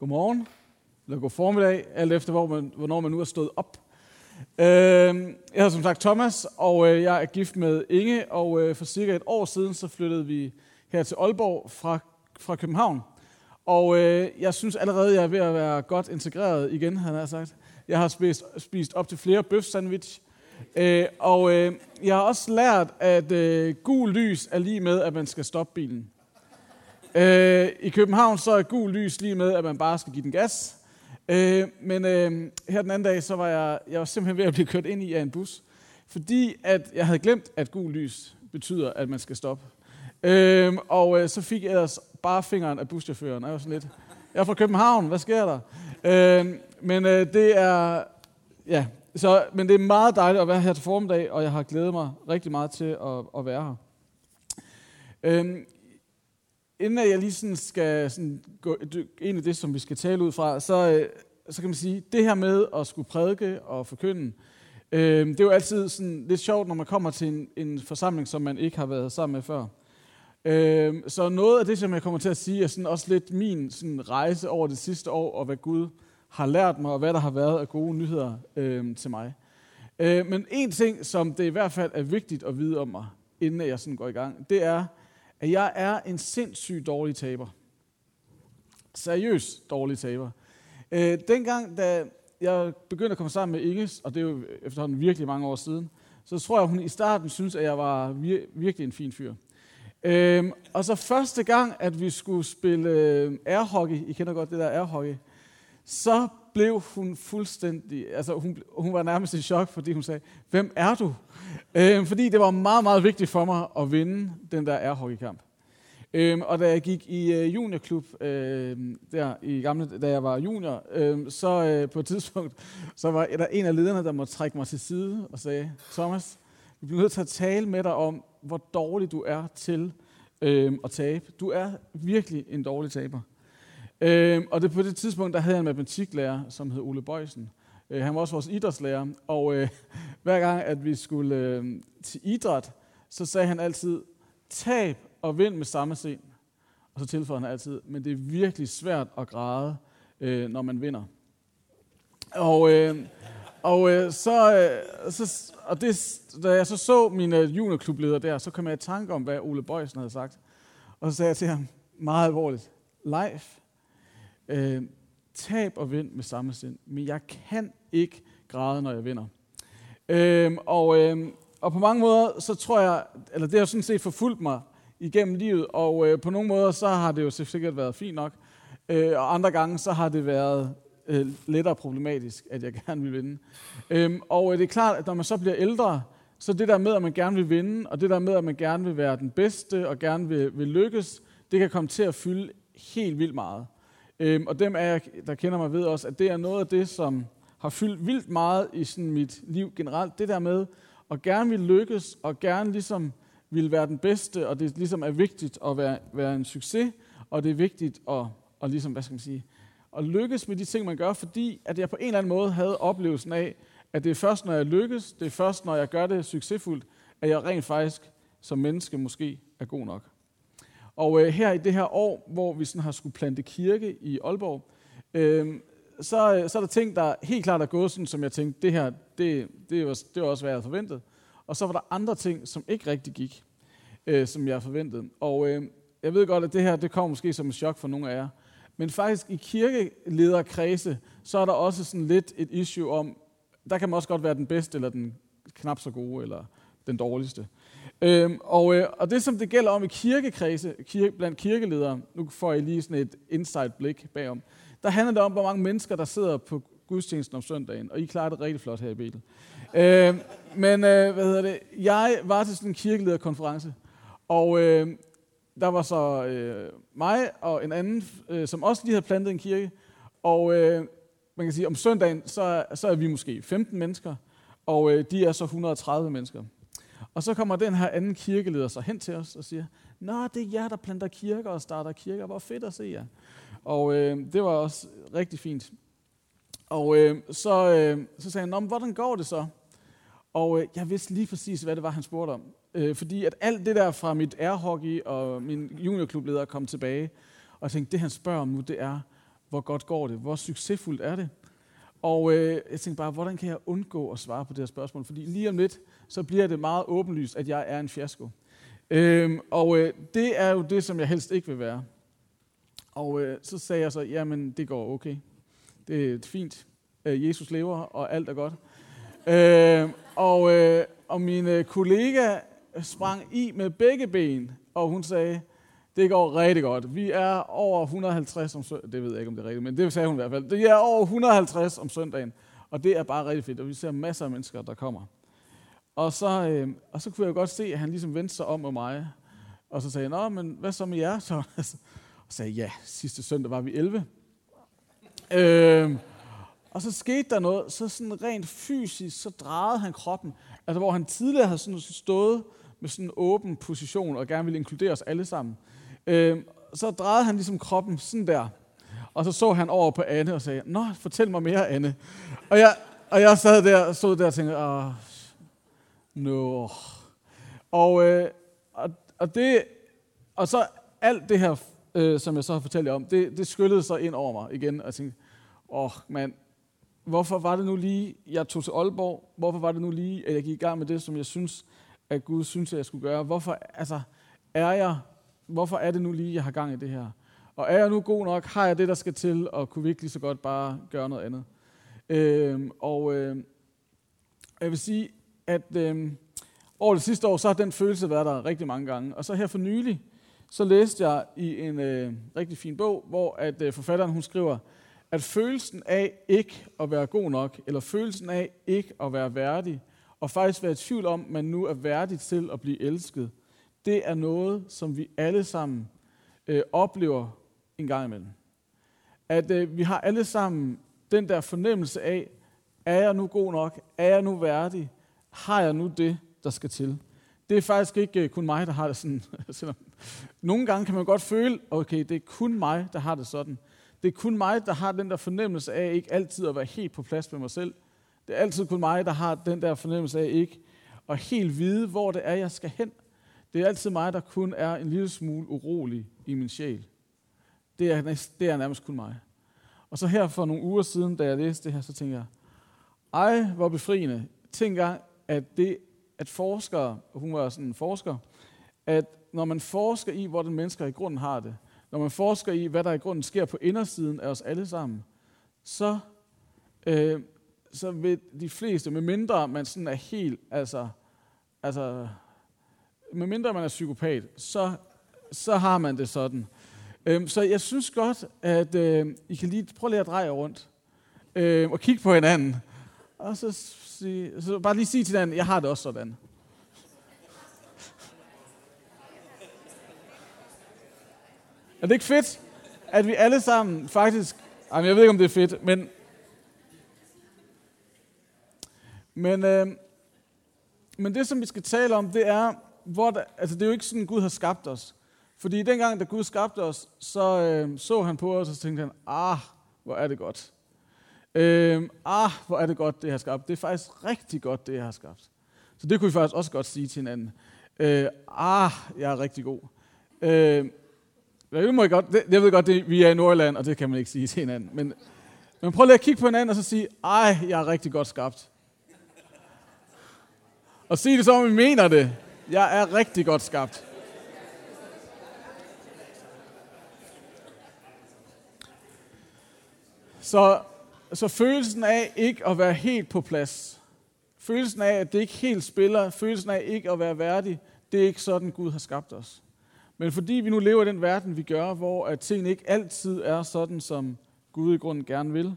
godmorgen, eller god formiddag, alt efter hvor man, hvornår man nu er stået op. Øh, jeg hedder som sagt Thomas, og øh, jeg er gift med Inge, og øh, for cirka et år siden, så flyttede vi her til Aalborg fra, fra København. Og øh, jeg synes allerede, jeg er ved at være godt integreret igen, han har sagt. Jeg har spist, spist op til flere bøf sandwich, øh, og øh, jeg har også lært, at øh, gul lys er lige med, at man skal stoppe bilen. Øh, I København så er gul lys lige med, at man bare skal give den gas. Øh, men øh, her den anden dag, så var jeg, jeg var simpelthen ved at blive kørt ind i af en bus, fordi at jeg havde glemt, at gul lys betyder, at man skal stoppe. Øh, og øh, så fik jeg ellers bare fingeren af buschaufføren, jeg var sådan lidt, jeg er fra København, hvad sker der? Øh, men øh, det er, ja, så, men det er meget dejligt at være her til formiddag, og jeg har glædet mig rigtig meget til at, at være her. Øh, inden jeg lige sådan skal sådan gå ind i det, som vi skal tale ud fra, så, øh, så kan man sige, det her med at skulle prædike og forkynde, øh, det er jo altid sådan lidt sjovt, når man kommer til en, en forsamling, som man ikke har været sammen med før. Øh, så noget af det, som jeg kommer til at sige, er sådan også lidt min sådan rejse over det sidste år, og hvad Gud har lært mig, og hvad der har været af gode nyheder øh, til mig. Øh, men en ting, som det i hvert fald er vigtigt at vide om mig, inden jeg sådan går i gang, det er, at jeg er en sindssygt dårlig taber. Seriøst dårlig taber. Øh, dengang, da jeg begyndte at komme sammen med Inges, og det er jo efterhånden virkelig mange år siden, så tror jeg, hun i starten synes, at jeg var vir- virkelig en fin fyr. Øhm, og så første gang, at vi skulle spille øh, airhockey, I kender godt det der airhockey, så blev hun fuldstændig, altså hun, hun var nærmest i chok, fordi hun sagde, hvem er du? Øh, fordi det var meget, meget vigtigt for mig at vinde den der airhockeykamp. Øhm, og da jeg gik i øh, juniorklub, øh, der i gamle, da jeg var junior, øh, så øh, på et tidspunkt, så var der en af lederne, der måtte trække mig til side og sagde, Thomas, vi bliver nødt til at tale med dig om, hvor dårlig du er til øh, at tabe. Du er virkelig en dårlig taber. Øh, og det på det tidspunkt, der havde jeg en matematiklærer, som hed Ole Bøjsen. Øh, han var også vores idrætslærer, og øh, hver gang, at vi skulle øh, til idræt, så sagde han altid, tab og vind med samme scene. Og så tilføjede han altid, men det er virkelig svært at græde, øh, når man vinder. Og, øh, og øh, så, øh, så og det, da jeg så så min øh, juniorklubleder der, så kom jeg i tanke om, hvad Ole Bøjsen havde sagt. Og så sagde jeg til ham, meget alvorligt, life, øh, tab og vind med samme sind, men jeg kan ikke græde, når jeg vinder. Øh, og, øh, og på mange måder, så tror jeg, eller det har sådan set forfulgt mig igennem livet, og øh, på nogle måder, så har det jo sikkert været fint nok, øh, og andre gange, så har det været øh, lettere problematisk, at jeg gerne vil vinde. Øhm, og øh, det er klart, at når man så bliver ældre, så det der med, at man gerne vil vinde, og det der med, at man gerne vil være den bedste, og gerne vil, vil lykkes, det kan komme til at fylde helt vildt meget. Øhm, og dem af jer, der kender mig, ved også, at det er noget af det, som har fyldt vildt meget i sådan mit liv generelt. Det der med at gerne vil lykkes, og gerne ligesom vil være den bedste, og det ligesom er vigtigt at være, være en succes, og det er vigtigt at, at ligesom, hvad skal man sige, at lykkes med de ting, man gør, fordi at jeg på en eller anden måde havde oplevelsen af, at det er først, når jeg lykkes, det er først, når jeg gør det succesfuldt, at jeg rent faktisk som menneske måske er god nok. Og øh, her i det her år, hvor vi sådan har skulle plante kirke i Aalborg, øh, så, øh, så er der ting, der helt klart er gået sådan, som jeg tænkte, det her, det, det, var, det var også, hvad jeg havde forventet. Og så var der andre ting, som ikke rigtig gik, øh, som jeg forventede. Og øh, jeg ved godt, at det her, det kommer måske som et chok for nogle af jer. Men faktisk i kirkelederkredse, så er der også sådan lidt et issue om, der kan man også godt være den bedste, eller den knap så gode, eller den dårligste. Øhm, og, øh, og det, som det gælder om i kirkekredse, kirke, blandt kirkeledere, nu får I lige sådan et inside blik bagom, der handler det om, hvor mange mennesker, der sidder på gudstjenesten om søndagen, og I klarer det rigtig flot her i Betel. Øhm, men øh, hvad hedder det? Jeg var til sådan en kirkelederkonference, og øh, der var så øh, mig og en anden, øh, som også lige havde plantet en kirke. Og øh, man kan sige, om søndagen, så, så er vi måske 15 mennesker, og øh, de er så 130 mennesker. Og så kommer den her anden kirkeleder så hen til os og siger, Nå, det er jer, der planter kirker og starter kirker. Hvor fedt at se jer. Og øh, det var også rigtig fint. Og øh, så, øh, så sagde han, Nå, men hvordan går det så? Og øh, jeg vidste lige præcis, hvad det var, han spurgte om. Øh, fordi at alt det der fra mit airhockey og min juniorklubleder kom tilbage. Og jeg tænkte, det han spørger om nu, det er, hvor godt går det? Hvor succesfuldt er det? Og øh, jeg tænkte bare, hvordan kan jeg undgå at svare på det her spørgsmål? Fordi lige om lidt, så bliver det meget åbenlyst, at jeg er en fiasko. Øhm, og øh, det er jo det, som jeg helst ikke vil være. Og øh, så sagde jeg så, jamen det går okay. Det er fint. Øh, Jesus lever, og alt er godt. Øh, og, øh, og min øh, kollega sprang i med begge ben, og hun sagde, det går rigtig godt. Vi er over 150 om søndagen. Det ved jeg ikke, om det er rigtigt, men det sagde hun i hvert fald. Det er over 150 om søndagen, og det er bare rigtig fedt, og vi ser masser af mennesker, der kommer. Og så, øh, og så kunne jeg godt se, at han ligesom vendte sig om med mig, og så sagde jeg, Nå, men hvad så med jer? Så, og sagde, ja, sidste søndag var vi 11. Øh, og så skete der noget, så sådan rent fysisk, så drejede han kroppen. Altså hvor han tidligere havde sådan stået med sådan en åben position og gerne ville inkludere os alle sammen. Øh, så drejede han ligesom kroppen sådan der. Og så så han over på Anne og sagde, Nå, fortæl mig mere, Anne. Og jeg, og jeg sad der, stod der og tænkte, åh, no. Og, øh, og, og, det, og så alt det her, øh, som jeg så har fortalt jer om, det, det skyllede sig ind over mig igen. Og jeg tænkte, åh, oh, mand, hvorfor var det nu lige, jeg tog til Aalborg? Hvorfor var det nu lige, at jeg gik i gang med det, som jeg synes, at Gud synes, at jeg skulle gøre? Hvorfor, altså, er jeg, hvorfor er det nu lige, jeg har gang i det her? Og er jeg nu god nok? Har jeg det, der skal til? Og kunne vi ikke lige så godt bare gøre noget andet? Øh, og øh, jeg vil sige, at øh, over det sidste år, så har den følelse været der rigtig mange gange. Og så her for nylig, så læste jeg i en øh, rigtig fin bog, hvor at øh, forfatteren hun skriver, at følelsen af ikke at være god nok, eller følelsen af ikke at være værdig, og faktisk være i tvivl om, at man nu er værdig til at blive elsket, det er noget, som vi alle sammen øh, oplever en gang imellem. At øh, vi har alle sammen den der fornemmelse af, er jeg nu god nok? Er jeg nu værdig? Har jeg nu det, der skal til? Det er faktisk ikke øh, kun mig, der har det sådan. Nogle gange kan man godt føle, okay, det er kun mig, der har det sådan. Det er kun mig, der har den der fornemmelse af ikke altid at være helt på plads med mig selv. Det er altid kun mig, der har den der fornemmelse af ikke at helt vide, hvor det er, jeg skal hen. Det er altid mig, der kun er en lille smule urolig i min sjæl. Det er, det er nærmest kun mig. Og så her for nogle uger siden, da jeg læste det her, så tænkte jeg, ej, hvor befriende. Tænk gang, at det, at forskere, hun var sådan en forsker, at når man forsker i, hvordan mennesker i grunden har det, når man forsker i, hvad der i grunden sker på indersiden af os alle sammen, så, øh, så vil de fleste, med mindre man sådan er helt, altså, altså med mindre man er psykopat, så, så har man det sådan. Øhm, så jeg synes godt, at øh, I kan lige prøve lige at dreje rundt øh, og kigge på hinanden. Og så, sige, så bare lige sige til hinanden, jeg har det også sådan. Er det ikke fedt, at vi alle sammen faktisk... Jamen, jeg ved ikke, om det er fedt, men... Men, øh, men det, som vi skal tale om, det er, hvor der, altså det er jo ikke sådan, Gud har skabt os. Fordi dengang, da Gud skabte os, så øh, så han på os, og så tænkte han, ah, hvor er det godt. Øh, ah, hvor er det godt, det jeg har skabt. Det er faktisk rigtig godt, det jeg har skabt. Så det kunne vi faktisk også godt sige til hinanden. Øh, ah, jeg er rigtig god. Øh, jeg, må godt, det, jeg ved godt, det, vi er i Nordland, og det kan man ikke sige til hinanden. Men, men prøv lige at kigge på hinanden og så sige, ej, jeg er rigtig godt skabt. Og sig det som, vi mener det. Jeg er rigtig godt skabt. Så, så følelsen af ikke at være helt på plads, følelsen af, at det ikke helt spiller, følelsen af ikke at være værdig, det er ikke sådan, Gud har skabt os. Men fordi vi nu lever i den verden, vi gør, hvor at tingene ikke altid er sådan, som Gud i grunden gerne vil,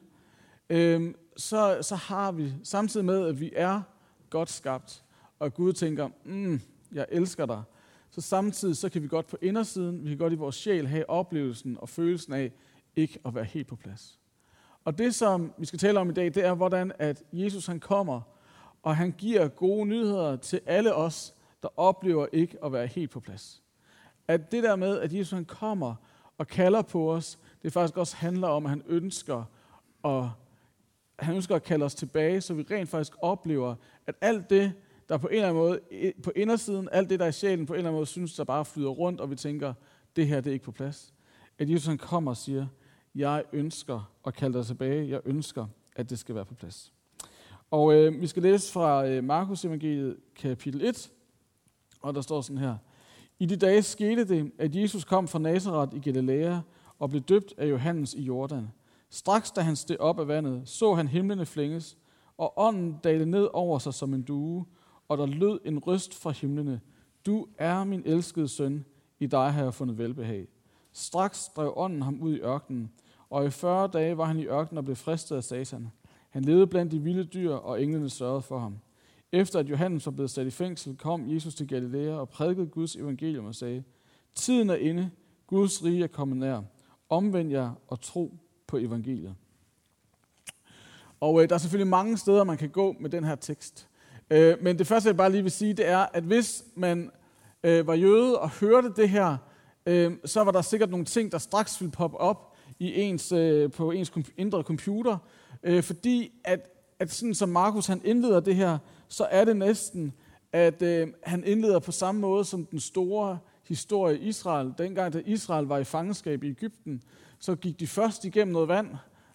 øh, så, så har vi, samtidig med, at vi er godt skabt, og Gud tænker, mm, jeg elsker dig, så samtidig så kan vi godt på indersiden, vi kan godt i vores sjæl have oplevelsen og følelsen af ikke at være helt på plads. Og det, som vi skal tale om i dag, det er, hvordan at Jesus han kommer, og han giver gode nyheder til alle os, der oplever ikke at være helt på plads at det der med, at Jesus han kommer og kalder på os, det faktisk også handler om, at han ønsker at, han ønsker at kalde os tilbage, så vi rent faktisk oplever, at alt det, der på en eller anden måde, på indersiden, alt det, der er i sjælen, på en eller anden måde synes, der bare flyder rundt, og vi tænker, det her det er ikke på plads. At Jesus han kommer og siger, Jeg ønsker at kalde dig tilbage. Jeg ønsker, at det skal være på plads. Og øh, vi skal læse fra øh, Markus evangeliet kapitel 1, og der står sådan her. I de dage skete det, at Jesus kom fra Nazareth i Galilea og blev døbt af Johannes i Jordan. Straks da han steg op af vandet, så han himlene flænges, og ånden dalede ned over sig som en due, og der lød en røst fra himlene. Du er min elskede søn, i dig har jeg fundet velbehag. Straks drev ånden ham ud i ørkenen, og i 40 dage var han i ørkenen og blev fristet af satan. Han levede blandt de vilde dyr, og englene sørgede for ham. Efter at Johannes var blevet sat i fængsel, kom Jesus til Galilea og prædikede Guds evangelium og sagde, Tiden er inde, Guds rige er kommet nær. Omvend jer og tro på evangeliet. Og øh, der er selvfølgelig mange steder, man kan gå med den her tekst. Øh, men det første, jeg bare lige vil sige, det er, at hvis man øh, var jøde og hørte det her, øh, så var der sikkert nogle ting, der straks ville poppe op i ens, øh, på ens indre computer, øh, fordi at, at sådan som Markus han indleder det her, så er det næsten, at øh, han indleder på samme måde som den store historie i Israel. Dengang, da Israel var i fangenskab i Ægypten, så gik de først igennem noget vand,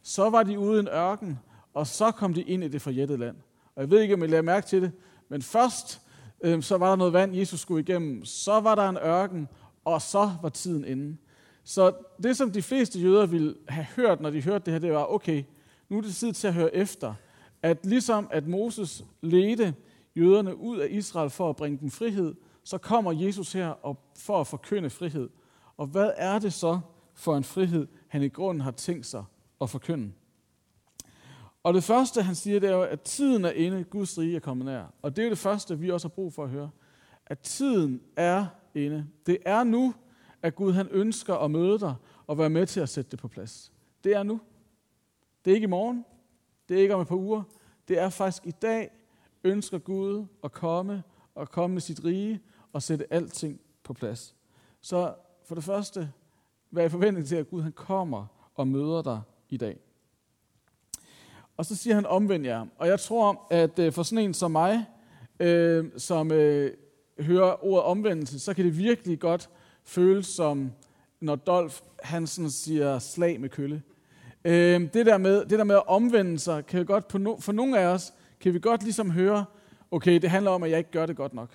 så var de ude i en ørken, og så kom de ind i det forjættede land. Og jeg ved ikke, om I lader mærke til det, men først øh, så var der noget vand, Jesus skulle igennem, så var der en ørken, og så var tiden inde. Så det, som de fleste jøder ville have hørt, når de hørte det her, det var, okay, nu er det tid til at høre efter. At ligesom at Moses ledte jøderne ud af Israel for at bringe dem frihed, så kommer Jesus her og for at forkynde frihed. Og hvad er det så for en frihed, han i grunden har tænkt sig at forkynde? Og det første, han siger, det er jo, at tiden er inde, Guds rige er kommet nær. Og det er jo det første, vi også har brug for at høre. At tiden er inde. Det er nu, at Gud han ønsker at møde dig og være med til at sætte det på plads. Det er nu. Det er ikke i morgen. Det er ikke om et par uger. Det er faktisk i dag, ønsker Gud at komme og komme med sit rige og sætte alting på plads. Så for det første, vær i forventning til, at Gud han kommer og møder dig i dag. Og så siger han, omvend jer. Og jeg tror, at øh, for sådan en som mig, øh, som øh, hører ordet omvendelse, så kan det virkelig godt føles som, når Dolf Hansen siger slag med kølle. Øh, det, der med, det der med at omvende sig, kan godt på no, for nogle af os, kan vi godt ligesom høre, okay, det handler om, at jeg ikke gør det godt nok.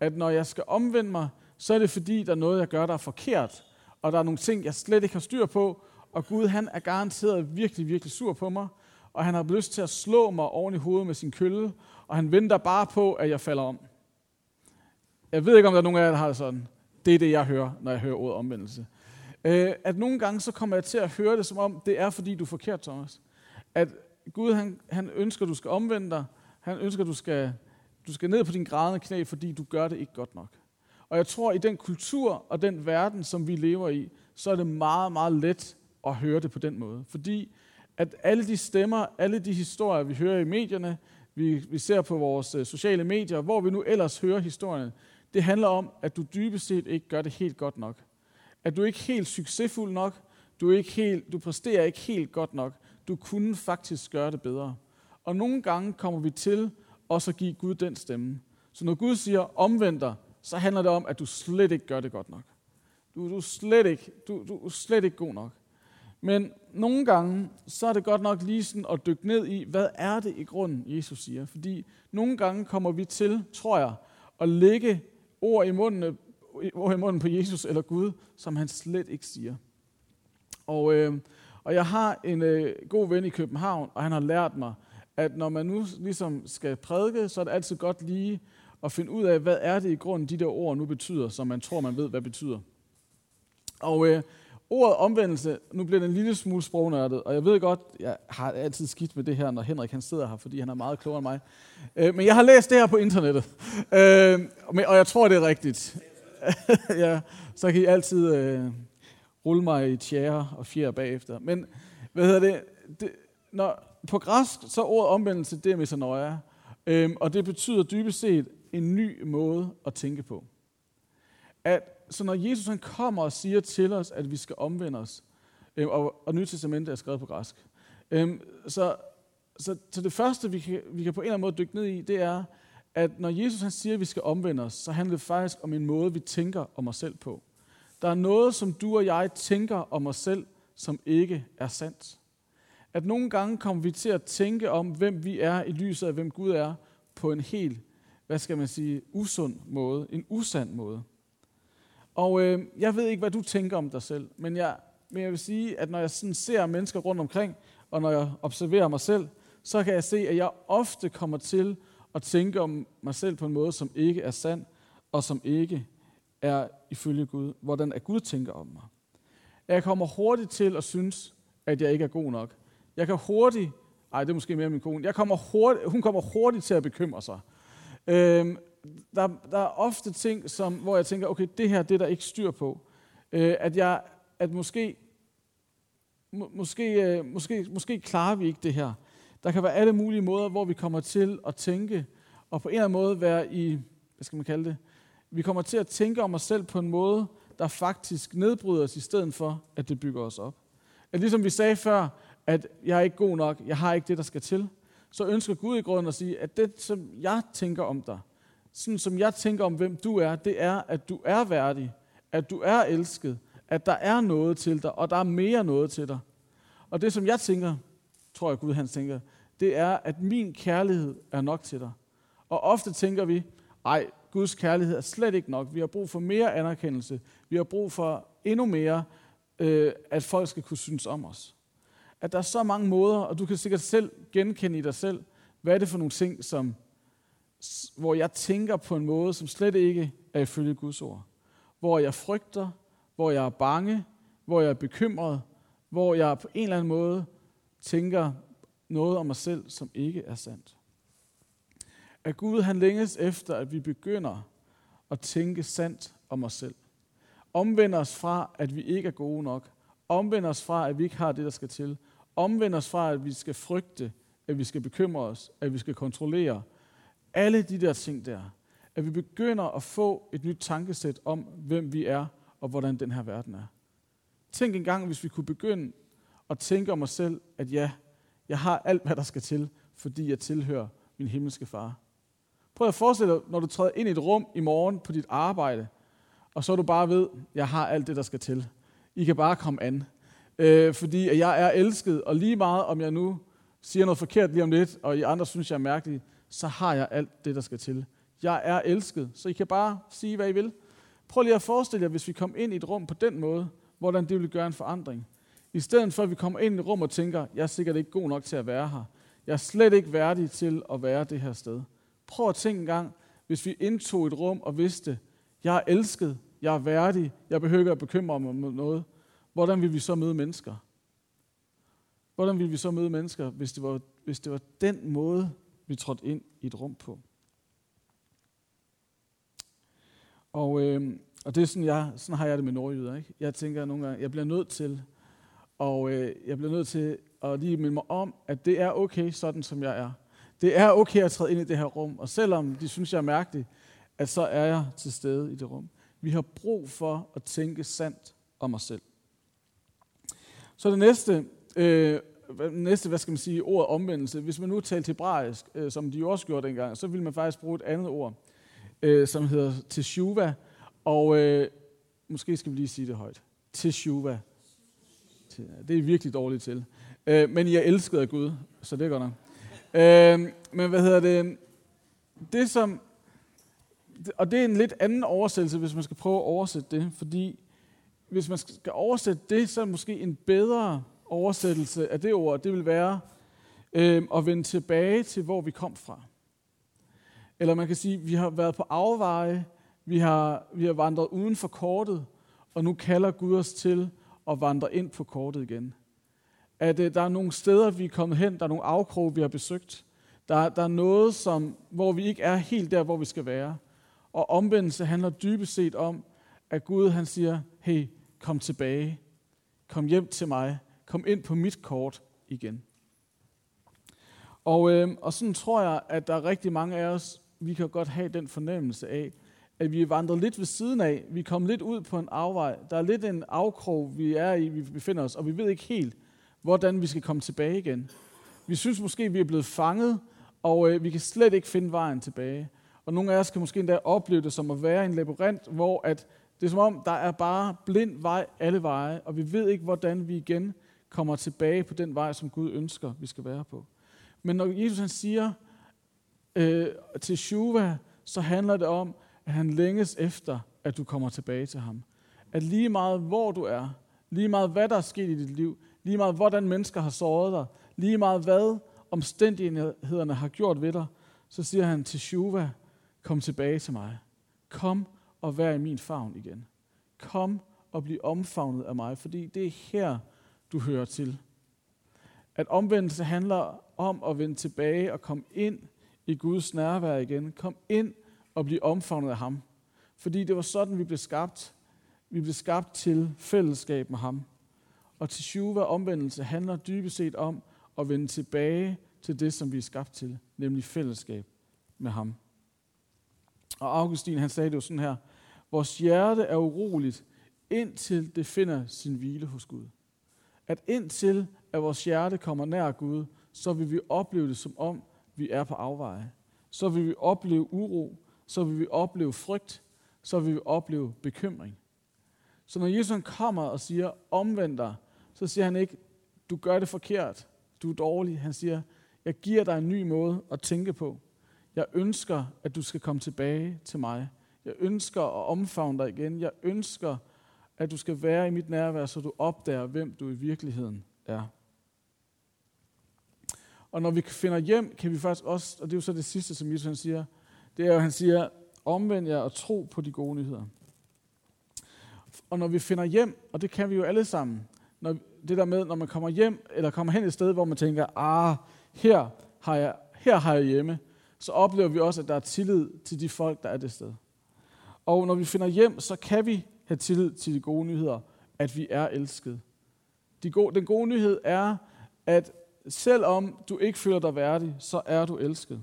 At når jeg skal omvende mig, så er det fordi, der er noget, jeg gør, der er forkert. Og der er nogle ting, jeg slet ikke har styr på. Og Gud, han er garanteret virkelig, virkelig sur på mig og han har lyst til at slå mig oven i hovedet med sin kølle, og han venter bare på, at jeg falder om. Jeg ved ikke, om der er nogen af jer, der har det sådan. Det er det, jeg hører, når jeg hører ordet omvendelse. Øh, at nogle gange, så kommer jeg til at høre det, som om det er, fordi du er forkert, Thomas. At Gud, han, han ønsker, at du skal omvende dig. Han ønsker, at du skal, du skal ned på din grædende knæ, fordi du gør det ikke godt nok. Og jeg tror, at i den kultur og den verden, som vi lever i, så er det meget, meget let at høre det på den måde. Fordi at alle de stemmer, alle de historier, vi hører i medierne, vi, vi ser på vores øh, sociale medier, hvor vi nu ellers hører historierne, det handler om, at du dybest set ikke gør det helt godt nok. At du ikke er helt succesfuld nok, du, er ikke helt, du præsterer ikke helt godt nok. Du kunne faktisk gøre det bedre. Og nogle gange kommer vi til også at give Gud den stemme. Så når Gud siger omvend dig, så handler det om, at du slet ikke gør det godt nok. Du, du, er, slet ikke, du, du er slet ikke god nok. Men nogle gange, så er det godt nok lige sådan at dykke ned i, hvad er det i grunden, Jesus siger. Fordi nogle gange kommer vi til, tror jeg, at lægge ord i munden, ord i munden på Jesus eller Gud, som han slet ikke siger. Og, øh, og jeg har en øh, god ven i København, og han har lært mig, at når man nu ligesom skal prædike, så er det altid godt lige at finde ud af, hvad er det i grunden, de der ord nu betyder, som man tror, man ved, hvad betyder. Og øh, Ordet omvendelse, nu bliver det en lille smule sprognørdet, og jeg ved godt, jeg har altid skidt med det her, når Henrik han sidder her, fordi han er meget klogere end mig. Øh, men jeg har læst det her på internettet, øh, og jeg tror, det er rigtigt. ja, så kan I altid øh, rulle mig i tjære og fjer bagefter. Men hvad hedder det? det når, på græsk, så er ordet omvendelse, det er metanoia, øh, og det betyder dybest set en ny måde at tænke på. At så når Jesus han kommer og siger til os, at vi skal omvende os, øh, og, og Nyt Testamentet er skrevet på græsk, øh, så, så, så det første, vi kan, vi kan på en eller anden måde dykke ned i, det er, at når Jesus han siger, at vi skal omvende os, så handler det faktisk om en måde, vi tænker om os selv på. Der er noget, som du og jeg tænker om os selv, som ikke er sandt. At nogle gange kommer vi til at tænke om, hvem vi er i lyset af, hvem Gud er, på en helt, hvad skal man sige, usund måde, en usand måde. Og øh, jeg ved ikke, hvad du tænker om dig selv, men jeg, men jeg vil sige, at når jeg sådan ser mennesker rundt omkring, og når jeg observerer mig selv, så kan jeg se, at jeg ofte kommer til at tænke om mig selv på en måde, som ikke er sand, og som ikke er ifølge Gud, hvordan er Gud tænker om mig. Jeg kommer hurtigt til at synes, at jeg ikke er god nok. Jeg kan hurtigt, ej det er måske mere min kone, jeg kommer hurtigt, hun kommer hurtigt til at bekymre sig. Øhm, der, der er ofte ting, som, hvor jeg tænker, okay, det her det er der ikke styr på. Øh, at jeg, at måske, må, måske, øh, måske, måske klarer vi ikke det her. Der kan være alle mulige måder, hvor vi kommer til at tænke, og på en eller anden måde være i, hvad skal man kalde det, vi kommer til at tænke om os selv på en måde, der faktisk nedbryder os, i stedet for, at det bygger os op. At ligesom vi sagde før, at jeg er ikke god nok, jeg har ikke det, der skal til, så ønsker Gud i grunden at sige, at det, som jeg tænker om dig, sådan som jeg tænker om, hvem du er, det er, at du er værdig, at du er elsket, at der er noget til dig, og der er mere noget til dig. Og det, som jeg tænker, tror jeg Gud han tænker, det er, at min kærlighed er nok til dig. Og ofte tænker vi, ej, Guds kærlighed er slet ikke nok. Vi har brug for mere anerkendelse. Vi har brug for endnu mere, øh, at folk skal kunne synes om os. At der er så mange måder, og du kan sikkert selv genkende i dig selv, hvad er det for nogle ting, som, hvor jeg tænker på en måde, som slet ikke er ifølge Guds ord. Hvor jeg frygter, hvor jeg er bange, hvor jeg er bekymret, hvor jeg på en eller anden måde tænker noget om mig selv, som ikke er sandt. At Gud han længes efter, at vi begynder at tænke sandt om os selv. Omvender os fra, at vi ikke er gode nok. Omvender os fra, at vi ikke har det, der skal til. Omvender os fra, at vi skal frygte, at vi skal bekymre os, at vi skal kontrollere. Alle de der ting der. At vi begynder at få et nyt tankesæt om, hvem vi er og hvordan den her verden er. Tænk engang, hvis vi kunne begynde at tænke om os selv, at ja, jeg har alt, hvad der skal til, fordi jeg tilhører min himmelske far. Prøv at forestille dig, når du træder ind i et rum i morgen på dit arbejde, og så du bare ved, jeg har alt det, der skal til. I kan bare komme an. Øh, fordi at jeg er elsket, og lige meget om jeg nu siger noget forkert lige om lidt, og I andre synes, jeg er mærkelig, så har jeg alt det, der skal til. Jeg er elsket, så I kan bare sige, hvad I vil. Prøv lige at forestille jer, hvis vi kom ind i et rum på den måde, hvordan det ville gøre en forandring. I stedet for, at vi kommer ind i et rum og tænker, jeg er sikkert ikke god nok til at være her. Jeg er slet ikke værdig til at være det her sted. Prøv at tænke en gang, hvis vi indtog et rum og vidste, jeg er elsket, jeg er værdig, jeg behøver ikke at bekymre mig om noget. Hvordan vil vi så møde mennesker? Hvordan vil vi så møde mennesker, hvis det var, hvis det var den måde, vi trådte ind i et rum på? Og, øh, og det er sådan, jeg, sådan har jeg det med nordjyder. Ikke? Jeg tænker nogle gange, jeg bliver nødt til, og øh, jeg bliver nødt til at lige minde mig om, at det er okay, sådan som jeg er. Det er okay at træde ind i det her rum, og selvom de synes, jeg er mærkelig, at så er jeg til stede i det rum. Vi har brug for at tænke sandt om os selv. Så det næste, øh, næste hvad skal man sige, ord omvendelse. Hvis man nu talte hebraisk, øh, som de også gjorde dengang, så ville man faktisk bruge et andet ord, øh, som hedder teshuva. Og øh, måske skal vi lige sige det højt. Teshuva. Det er virkelig dårligt til. Øh, men jeg elskede af Gud, så det er godt nok. Øh, men hvad hedder det? Det som, og det er en lidt anden oversættelse, hvis man skal prøve at oversætte det, fordi hvis man skal oversætte det, så er det måske en bedre oversættelse af det ord, det vil være øh, at vende tilbage til, hvor vi kom fra. Eller man kan sige, vi har været på afveje, vi har, vi har vandret uden for kortet, og nu kalder Gud os til at vandre ind på kortet igen at øh, der er nogle steder, vi er kommet hen, der er nogle afkrog, vi har besøgt. Der, der er noget, som, hvor vi ikke er helt der, hvor vi skal være. Og omvendelse handler dybest set om, at Gud han siger, hey, kom tilbage. Kom hjem til mig. Kom ind på mit kort igen. Og, øh, og sådan tror jeg, at der er rigtig mange af os, vi kan godt have den fornemmelse af, at vi er vandret lidt ved siden af. Vi er kommet lidt ud på en afvej. Der er lidt en afkrog, vi er i, vi befinder os, og vi ved ikke helt, hvordan vi skal komme tilbage igen. Vi synes måske, vi er blevet fanget, og øh, vi kan slet ikke finde vejen tilbage. Og nogle af os kan måske endda opleve det som at være i en labyrint, hvor at Det er som om, der er bare blind vej alle veje, og vi ved ikke, hvordan vi igen kommer tilbage på den vej, som Gud ønsker, vi skal være på. Men når Jesus han siger øh, til Shuva, så handler det om, at han længes efter, at du kommer tilbage til ham. At lige meget hvor du er, lige meget hvad der er sket i dit liv, lige meget hvordan mennesker har såret dig, lige meget hvad omstændighederne har gjort ved dig, så siger han til Shuva, kom tilbage til mig. Kom og vær i min favn igen. Kom og bliv omfavnet af mig, fordi det er her, du hører til. At omvendelse handler om at vende tilbage og komme ind i Guds nærvær igen. Kom ind og blive omfavnet af ham. Fordi det var sådan, vi blev skabt. Vi blev skabt til fællesskab med ham. Og til Shuva omvendelse handler dybest set om at vende tilbage til det, som vi er skabt til, nemlig fællesskab med ham. Og Augustin han sagde det jo sådan her, vores hjerte er uroligt, indtil det finder sin hvile hos Gud. At indtil at vores hjerte kommer nær Gud, så vil vi opleve det som om, vi er på afveje. Så vil vi opleve uro, så vil vi opleve frygt, så vil vi opleve bekymring. Så når Jesus kommer og siger, omvend dig, så siger han ikke, du gør det forkert, du er dårlig. Han siger, jeg giver dig en ny måde at tænke på. Jeg ønsker, at du skal komme tilbage til mig. Jeg ønsker at omfavne dig igen. Jeg ønsker, at du skal være i mit nærvær, så du opdager, hvem du i virkeligheden er. Og når vi finder hjem, kan vi faktisk også, og det er jo så det sidste, som Jesus han siger, det er jo, han siger, omvend jer og tro på de gode nyheder. Og når vi finder hjem, og det kan vi jo alle sammen, når, det der med, når man kommer hjem, eller kommer hen et sted, hvor man tænker, ah, her har jeg, her har jeg hjemme, så oplever vi også, at der er tillid til de folk, der er det sted. Og når vi finder hjem, så kan vi have tillid til de gode nyheder, at vi er elsket. De gode, den gode nyhed er, at selvom du ikke føler dig værdig, så er du elsket.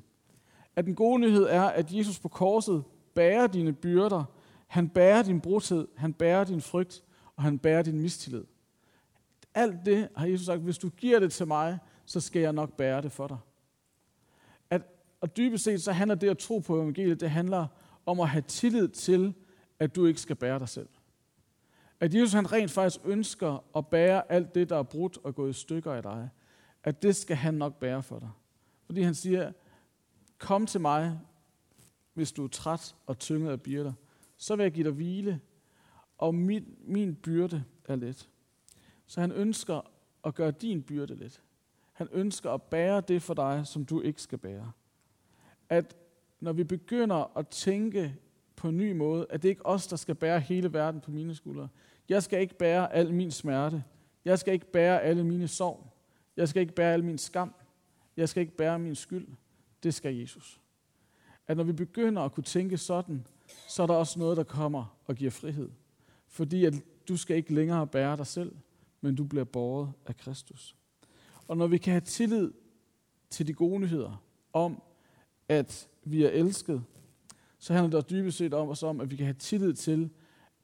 At den gode nyhed er, at Jesus på korset bærer dine byrder, han bærer din brudhed, han bærer din frygt, og han bærer din mistillid. Alt det har Jesus sagt, hvis du giver det til mig, så skal jeg nok bære det for dig. At, og dybest set så handler det at tro på evangeliet, det handler om at have tillid til, at du ikke skal bære dig selv. At Jesus han rent faktisk ønsker at bære alt det, der er brudt og gået i stykker i dig. At det skal han nok bære for dig. Fordi han siger, kom til mig, hvis du er træt og tynget af byrder. Så vil jeg give dig hvile, og min, min byrde er let. Så han ønsker at gøre din byrde let. Han ønsker at bære det for dig, som du ikke skal bære. At når vi begynder at tænke på en ny måde, at det ikke er os, der skal bære hele verden på mine skuldre. Jeg skal ikke bære al min smerte. Jeg skal ikke bære alle mine sorg. Jeg skal ikke bære al min skam. Jeg skal ikke bære min skyld. Det skal Jesus. At når vi begynder at kunne tænke sådan, så er der også noget, der kommer og giver frihed. Fordi at du skal ikke længere bære dig selv, men du bliver båret af Kristus. Og når vi kan have tillid til de gode nyheder om, at vi er elsket, så handler det dybest set om os om, at vi kan have tillid til,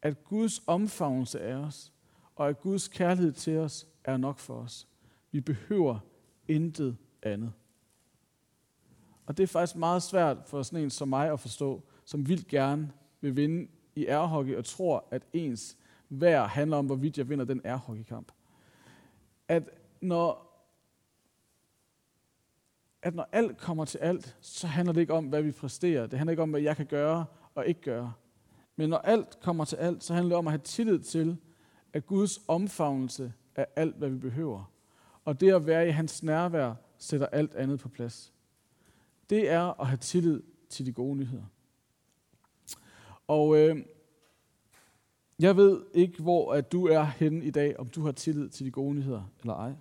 at Guds omfavnelse af os, og at Guds kærlighed til os er nok for os. Vi behøver intet andet. Og det er faktisk meget svært for sådan en som mig at forstå, som vildt gerne vil vinde i ærhockey og tror, at ens værd handler om, hvorvidt jeg vinder den ærhockeykamp. At når, at når alt kommer til alt, så handler det ikke om, hvad vi præsterer. Det handler ikke om, hvad jeg kan gøre og ikke gøre. Men når alt kommer til alt, så handler det om at have tillid til, at Guds omfavnelse er alt, hvad vi behøver. Og det at være i hans nærvær sætter alt andet på plads. Det er at have tillid til de gode nyheder. Og øh, jeg ved ikke, hvor at du er henne i dag, om du har tillid til de gode nyheder eller ej.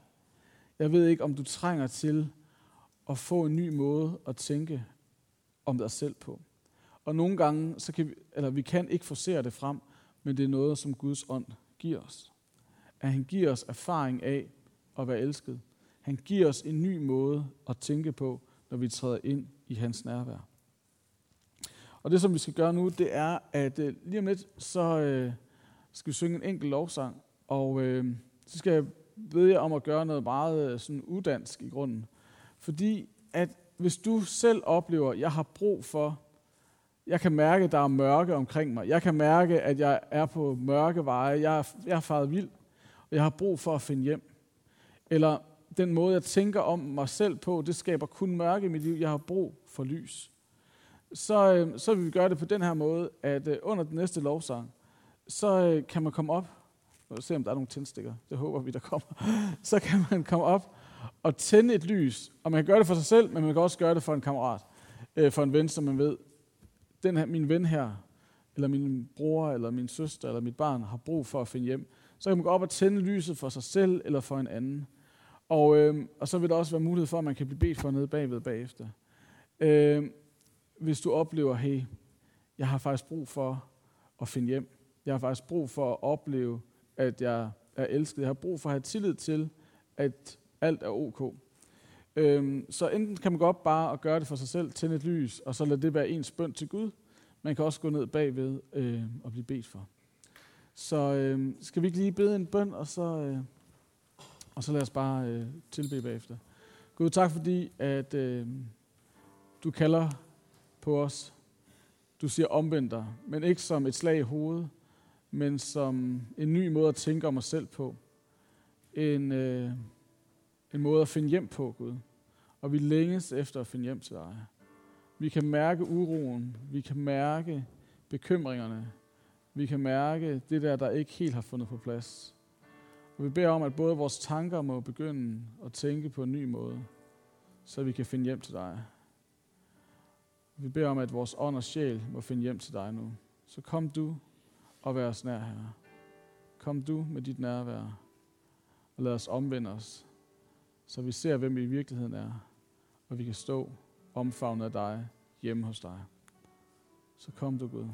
Jeg ved ikke, om du trænger til at få en ny måde at tænke om dig selv på. Og nogle gange, så kan vi, eller vi kan ikke forsere det frem, men det er noget, som Guds ånd giver os. At han giver os erfaring af at være elsket. Han giver os en ny måde at tænke på, når vi træder ind i hans nærvær. Og det, som vi skal gøre nu, det er, at øh, lige om lidt, så øh, skal vi synge en enkelt lovsang. Og øh, så skal jeg bede jer om at gøre noget meget øh, sådan udansk i grunden. Fordi at hvis du selv oplever, at jeg har brug for Jeg kan mærke, at der er mørke omkring mig. Jeg kan mærke, at jeg er på mørke veje. Jeg er, jeg er faret vild, og jeg har brug for at finde hjem. Eller den måde, jeg tænker om mig selv på, det skaber kun mørke i mit liv. Jeg har brug for lys. Så, øh, så vil vi gøre det på den her måde, at øh, under den næste lovsang, så øh, kan man komme op. Og se, om der er nogle tændstikker. Det håber vi, der kommer. Så kan man komme op og tænde et lys. Og man kan gøre det for sig selv, men man kan også gøre det for en kammerat. Øh, for en ven, som man ved, den her, min ven her, eller min bror, eller min søster, eller mit barn har brug for at finde hjem. Så kan man gå op og tænde lyset for sig selv, eller for en anden. Og, øh, og så vil der også være mulighed for, at man kan blive bedt for nede bagved bagefter. Øh, hvis du oplever, hey, jeg har faktisk brug for at finde hjem. Jeg har faktisk brug for at opleve, at jeg er elsket. Jeg har brug for at have tillid til, at alt er ok. Øhm, så enten kan man gå op bare og gøre det for sig selv, tænde et lys, og så lade det være ens bøn til Gud. Man kan også gå ned bagved øh, og blive bedt for. Så øh, skal vi ikke lige bede en bøn, og så, øh, og så lad os bare øh, tilbede bagefter. Gud, tak fordi, at øh, du kalder på os. Du siger omvend dig, men ikke som et slag i hovedet, men som en ny måde at tænke om os selv på. En, øh, en måde at finde hjem på, Gud. Og vi længes efter at finde hjem til dig. Vi kan mærke uroen. Vi kan mærke bekymringerne. Vi kan mærke det der, der ikke helt har fundet på plads. Og vi beder om, at både vores tanker må begynde at tænke på en ny måde, så vi kan finde hjem til dig. Vi beder om, at vores ånd og sjæl må finde hjem til dig nu. Så kom du og vær os nær, Herre. Kom du med dit nærvær, og lad os omvende os, så vi ser, hvem vi i virkeligheden er, og vi kan stå omfavnet af dig hjemme hos dig. Så kom du, Gud.